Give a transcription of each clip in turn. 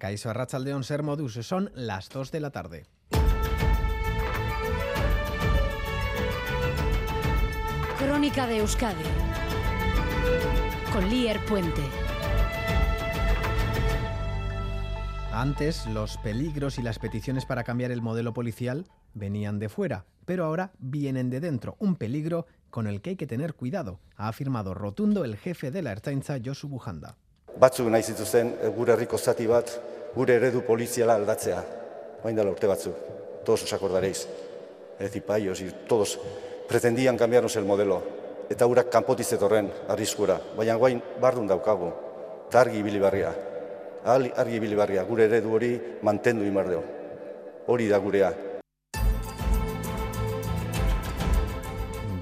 Caiso Arrachaldeón Ser Modus, son las 2 de la tarde. Crónica de Euskadi con Lier Puente. Antes, los peligros y las peticiones para cambiar el modelo policial venían de fuera, pero ahora vienen de dentro. Un peligro con el que hay que tener cuidado, ha afirmado rotundo el jefe de la Ertzaintza, Josu Bujanda. Batzuk nahi zituzten gure herriko zati bat, gure eredu poliziala aldatzea. Bain dela urte batzuk, todos os acordaréis. Ezipaios y todos pretendían cambiarnos el modelo. Eta urak kanpotiz zetorren arriskura. Baina guain bardun daukagu. Eta argi ibili barria. Argi ibili barria. Gure eredu hori mantendu imardeo. Hori da gurea.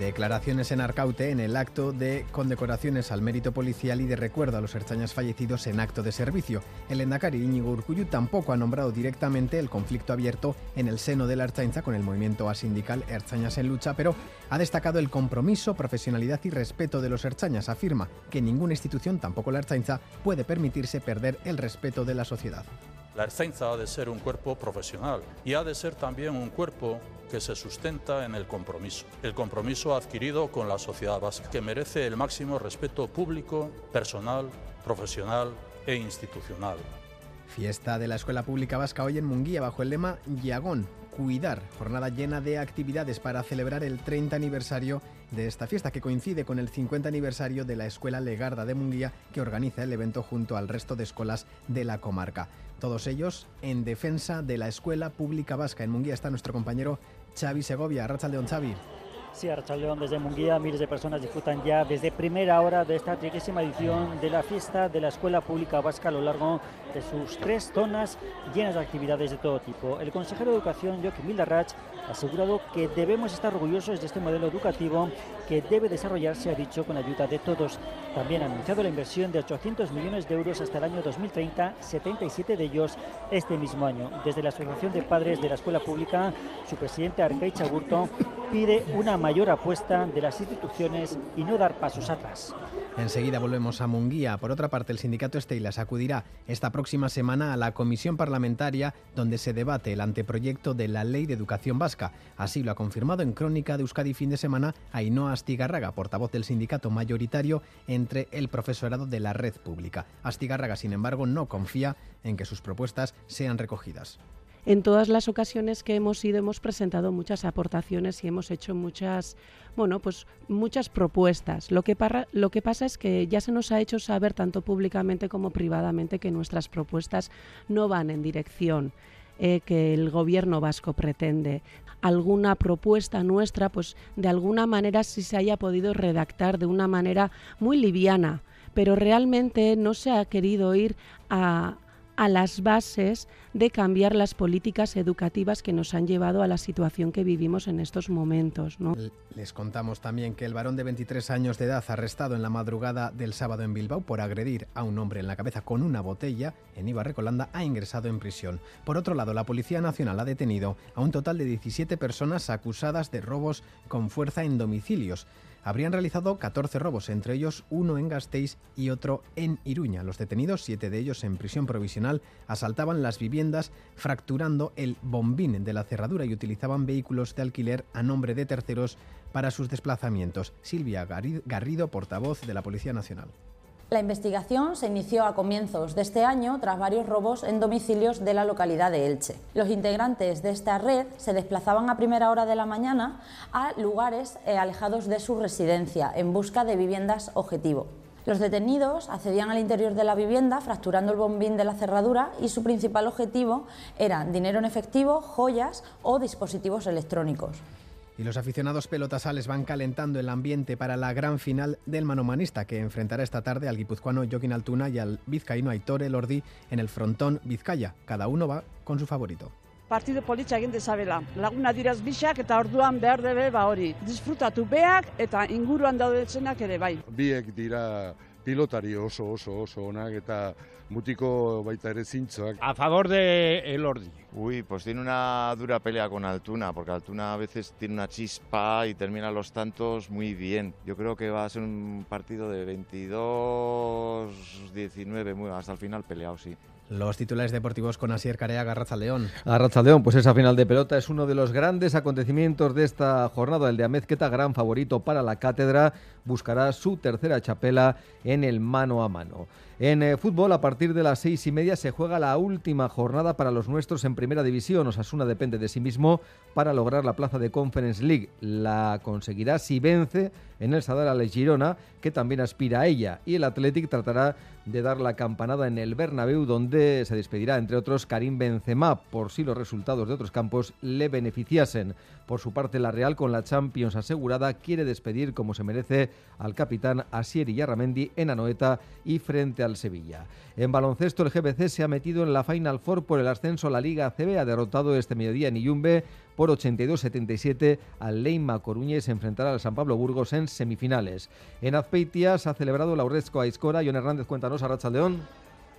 Declaraciones en Arcaute en el acto de condecoraciones al mérito policial y de recuerdo a los erchañas fallecidos en acto de servicio. El Endacari Íñigo Urcuyu tampoco ha nombrado directamente el conflicto abierto en el seno de la Erchainza con el movimiento asindical Erchañas en Lucha, pero ha destacado el compromiso, profesionalidad y respeto de los Erchañas. Afirma que ninguna institución, tampoco la Erchainza, puede permitirse perder el respeto de la sociedad. La Erzainza ha de ser un cuerpo profesional y ha de ser también un cuerpo que se sustenta en el compromiso. El compromiso adquirido con la sociedad vasca, que merece el máximo respeto público, personal, profesional e institucional. Fiesta de la Escuela Pública Vasca hoy en Munguía bajo el lema Yagón, cuidar. Jornada llena de actividades para celebrar el 30 aniversario de esta fiesta que coincide con el 50 aniversario de la Escuela Legarda de Munguía que organiza el evento junto al resto de escuelas de la comarca. Todos ellos en defensa de la Escuela Pública Vasca. En Munguía está nuestro compañero Xavi Segovia. León Xavi. Sí, León desde Munguía, miles de personas disfrutan ya desde primera hora de esta trigésima edición de la fiesta de la Escuela Pública Vasca a lo largo de sus tres zonas llenas de actividades de todo tipo. El consejero de Educación, Joaquín Mildarrach, ha asegurado que debemos estar orgullosos de este modelo educativo que debe desarrollarse, ha dicho, con ayuda de todos. También ha anunciado la inversión de 800 millones de euros hasta el año 2030, 77 de ellos este mismo año. Desde la Asociación de Padres de la Escuela Pública, su presidente Arcay Chaburto pide una mayor apuesta de las instituciones y no dar pasos atrás. Enseguida volvemos a Munguía. Por otra parte, el sindicato Estelas acudirá esta próxima semana a la comisión parlamentaria donde se debate el anteproyecto de la Ley de Educación Vasca. Así lo ha confirmado en Crónica de Euskadi fin de semana Ainhoa Astigarraga, portavoz del sindicato mayoritario entre el profesorado de la red pública. Astigarraga, sin embargo, no confía en que sus propuestas sean recogidas en todas las ocasiones que hemos ido hemos presentado muchas aportaciones y hemos hecho muchas, bueno, pues muchas propuestas. Lo que, pasa es que ya se nos ha hecho saber tanto públicamente como privadamente que nuestras propuestas no van en dirección eh, que el gobierno vasco pretende. Alguna propuesta nuestra, pues de alguna manera sí se haya podido redactar de una manera muy liviana, pero realmente no se ha querido ir a, a las bases de cambiar las políticas educativas que nos han llevado a la situación que vivimos en estos momentos. Les contamos también que el varón de 23 años de edad arrestado en la madrugada del sábado en Bilbao por agredir a un hombre en la cabeza con una botella en Ibarrecolanda ha ingresado en prisión. Por otro lado, la Policía Nacional ha detenido a un total de 17 personas acusadas de robos con fuerza en domicilios habrían realizado 14 robos, entre ellos uno en Gasteiz y otro en Iruña. Los detenidos, siete de ellos en prisión provisional, asaltaban las viviendas fracturando el bombín de la cerradura y utilizaban vehículos de alquiler a nombre de terceros para sus desplazamientos. Silvia Garrido, portavoz de la Policía Nacional. La investigación se inició a comienzos de este año tras varios robos en domicilios de la localidad de Elche. Los integrantes de esta red se desplazaban a primera hora de la mañana a lugares eh, alejados de su residencia en busca de viviendas objetivo. Los detenidos accedían al interior de la vivienda fracturando el bombín de la cerradura y su principal objetivo era dinero en efectivo, joyas o dispositivos electrónicos. Y los aficionados pelotasales van calentando el ambiente para la gran final del manomanista que enfrentará esta tarde al guipuzcoano Joaquín Altuna y al vizcaíno Aitor Elordi en el frontón Vizcaya. Cada uno va con su favorito. partido politxa egin dezabela. Laguna diraz bixak eta orduan behar debe ba hori. Disfrutatu beak eta inguruan daudetzenak ere bai. Biek dira pilotari oso oso oso onak eta mutiko baita ere zintzoak. A favor de Elordi. Uy, pues tiene una dura pelea con Altuna, porque Altuna a veces tiene una chispa y termina los tantos muy bien. Yo creo que va a ser un partido de 22-19, hasta el final peleado, sí. Los titulares deportivos con Asier Careaga, León. León, pues esa final de pelota es uno de los grandes acontecimientos de esta jornada. El de Amezqueta, gran favorito para la cátedra, buscará su tercera chapela en el mano a mano. En eh, fútbol, a partir de las seis y media se juega la última jornada para los nuestros en primera división. Osasuna depende de sí mismo para lograr la plaza de Conference League. La conseguirá si vence en el Sadar al Girona, que también aspira a ella. Y el Athletic tratará de dar la campanada en el Bernabéu, donde se despedirá, entre otros, Karim Benzema, por si los resultados de otros campos le beneficiasen. Por su parte, la Real, con la Champions asegurada, quiere despedir como se merece al capitán Asier Yarramendi en Anoeta y frente al Sevilla. En baloncesto, el GBC se ha metido en la Final Four por el ascenso a la Liga CB. Ha derrotado este mediodía en Iyumbe por 82-77 al Leima Coruña y se enfrentará al San Pablo Burgos en semifinales. En Azpeitia se ha celebrado la Urrezco a Iscora. John Hernández, cuéntanos a Racha León.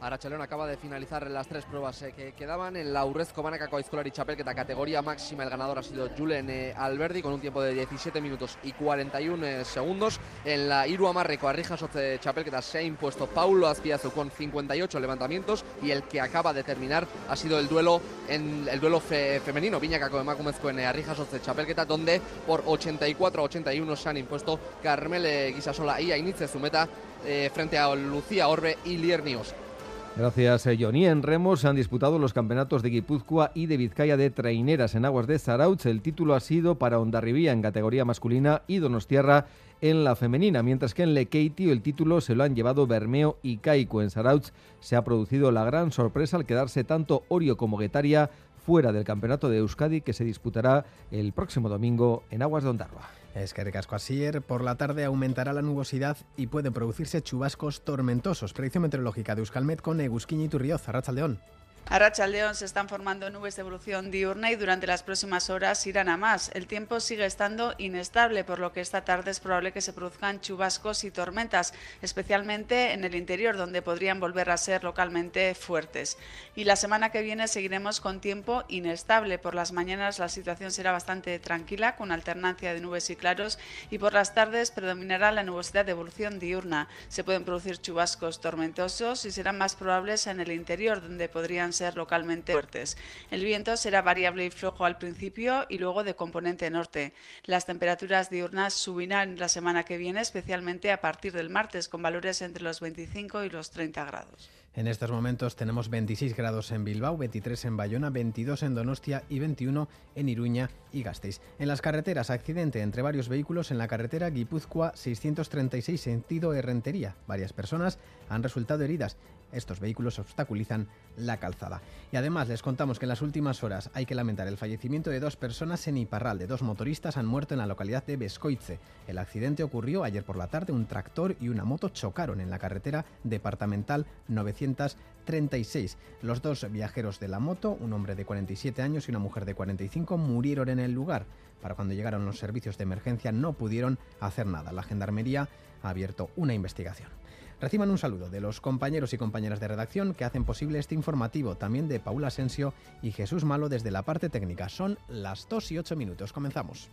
Arachalón acaba de finalizar las tres pruebas eh, que quedaban en la Urrezko Banakako y Chapelketa categoría máxima. El ganador ha sido Julen eh, Alberdi con un tiempo de 17 minutos y 41 eh, segundos. En la Iru Amarreco Arrijas Chapelketa se ha impuesto Paulo Azpiazu con 58 levantamientos y el que acaba de terminar ha sido el duelo en el duelo femenino de en Arrijas Chapelketa donde por 84 81 se han impuesto Carmele Guisasola y Ainice Zumeta frente a Lucía Orbe y Liernios. Gracias, eh, Johnny. En Remo se han disputado los campeonatos de Guipúzcoa y de Vizcaya de traineras en aguas de Zarautz. El título ha sido para Ondarribía en categoría masculina y Donostierra en la femenina, mientras que en Lekeitio el título se lo han llevado Bermeo y Caico. En Zarautz se ha producido la gran sorpresa al quedarse tanto Orio como Guetaria fuera del campeonato de Euskadi que se disputará el próximo domingo en aguas de Ondarroa. Es que recasco Asier, por la tarde aumentará la nubosidad y pueden producirse chubascos tormentosos. Predicción meteorológica de Euskalmet con Egusquiña y Turrioz, León. A Racha León se están formando nubes de evolución diurna y durante las próximas horas irán a más. El tiempo sigue estando inestable, por lo que esta tarde es probable que se produzcan chubascos y tormentas, especialmente en el interior, donde podrían volver a ser localmente fuertes. Y la semana que viene seguiremos con tiempo inestable. Por las mañanas la situación será bastante tranquila, con alternancia de nubes y claros, y por las tardes predominará la nubosidad de evolución diurna. Se pueden producir chubascos tormentosos y serán más probables en el interior, donde podrían ser localmente fuertes. El viento será variable y flojo al principio y luego de componente norte. Las temperaturas diurnas subirán la semana que viene, especialmente a partir del martes, con valores entre los 25 y los 30 grados. En estos momentos tenemos 26 grados en Bilbao, 23 en Bayona, 22 en Donostia y 21 en Iruña y Gasteiz. En las carreteras, accidente entre varios vehículos en la carretera Guipúzcoa 636 sentido Herrentería. Varias personas han resultado heridas. Estos vehículos obstaculizan la calzada. Y además les contamos que en las últimas horas hay que lamentar el fallecimiento de dos personas en Iparralde. Dos motoristas han muerto en la localidad de Bescoitze. El accidente ocurrió ayer por la tarde. Un tractor y una moto chocaron en la carretera departamental 936. Los dos viajeros de la moto, un hombre de 47 años y una mujer de 45, murieron en el lugar. Para cuando llegaron los servicios de emergencia no pudieron hacer nada. La gendarmería ha abierto una investigación. Reciban un saludo de los compañeros y compañeras de redacción que hacen posible este informativo, también de Paula Asensio y Jesús Malo desde la parte técnica. Son las 2 y 8 minutos. Comenzamos.